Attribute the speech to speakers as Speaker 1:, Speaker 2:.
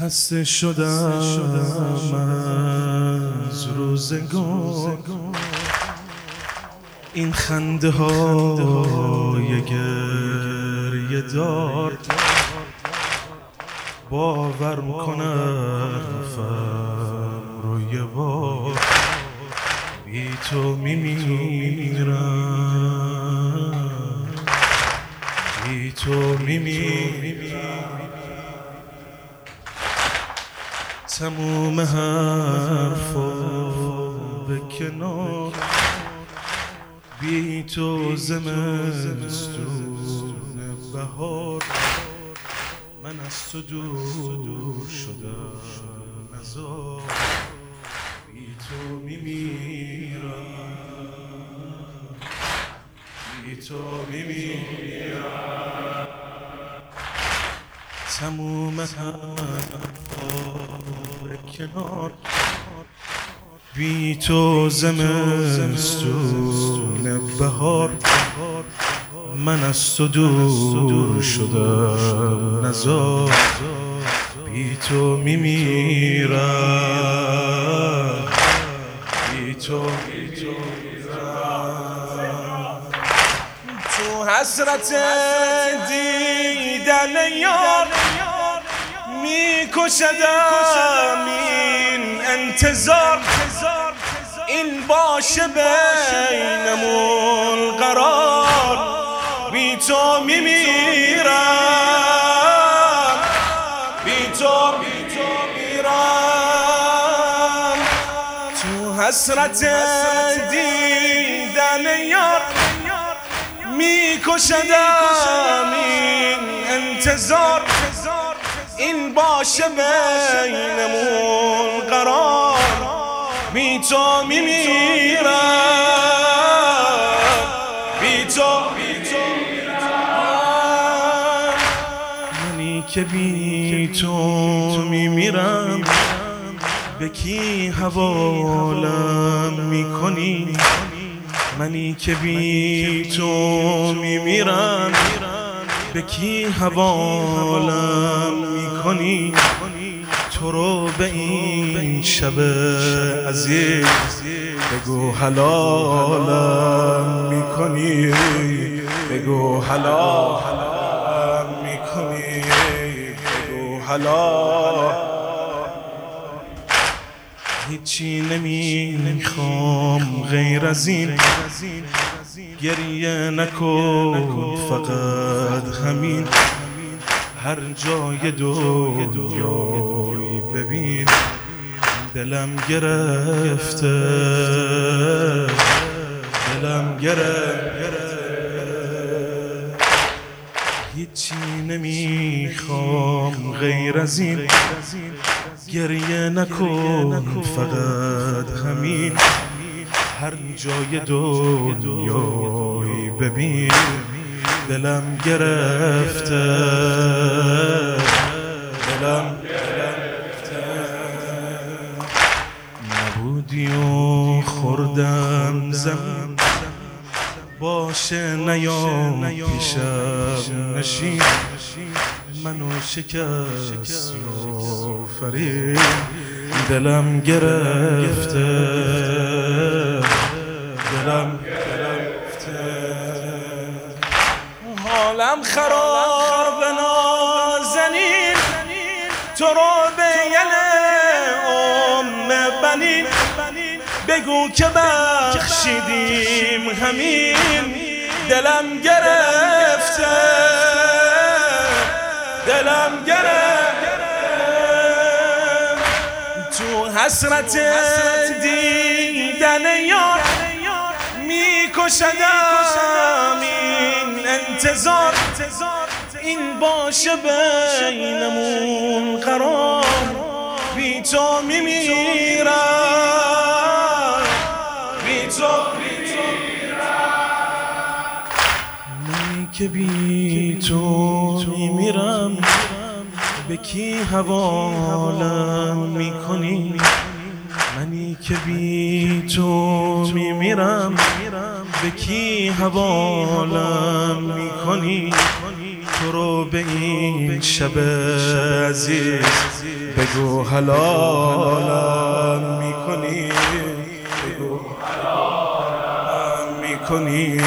Speaker 1: خسته شدم از روزگار. این خنده های گریه دار. باور می‌کنم روی بار بی تو میمیرم. بی تو میمیرم. تموم حرفا به کنار. بی تو زمستون بهار. من از تو دور شدم نزار بی تو میمیرم. بی تو میمیرم. تموم کنار بی تو زمستون بهار من از تو دور شدم نزار بی تو میمیرم بی تو تو حسرت دیدن یار میکشدم. این انتظار این باشه بینمون قرار. بی تو میمیرم. بی تو میمیرم. تو حسرت دیدن یار میکشدم. این انتظار این باشه بینمون قرار. بی تو میمیرم. بی تو منی که بی تو میمیرم. به کی حوالم می‌کنی؟ منی که بی تو میمیرم. به کی حوالم می‌کنی؟ تو رو به این شب عزیز بگو حلالم می‌کنی؟ بگو حلالم می‌کنی؟ بگو حلال. هیچی نمی‌خوام غیر از این. گریه نکن فقط همین. هر جای دنیایی ببین. دلم گرفته. دلم گرفته. هیچی نمی‌خوام غیر از این. گریه نکن فقط همین. هر جای دنیایی ببین دلم گرفته. دلم گرفته. نبودی و خوردم زم باشه نیام پیشم نشین. منو شکست یا فرید دلم گرفته. دلم گرفته حالم خراب نازنین. تو رو به ام بنین. بگو که بخشیدیم همین. دلم گرفته. دلم گرفته. تو حسرت دیدن یار میکشدم. این انتظار این باشه بینمون قرار. بی تو میمیرم. بی تو منی که بی تو میمیرم به کی حوالم می‌کنی؟ منی که بی تو میمیرم. به کی حوالم می‌کنی؟ تو برو به این شب عزیز بگو حلالم می‌کنی؟ بگو حلالم می‌کنی؟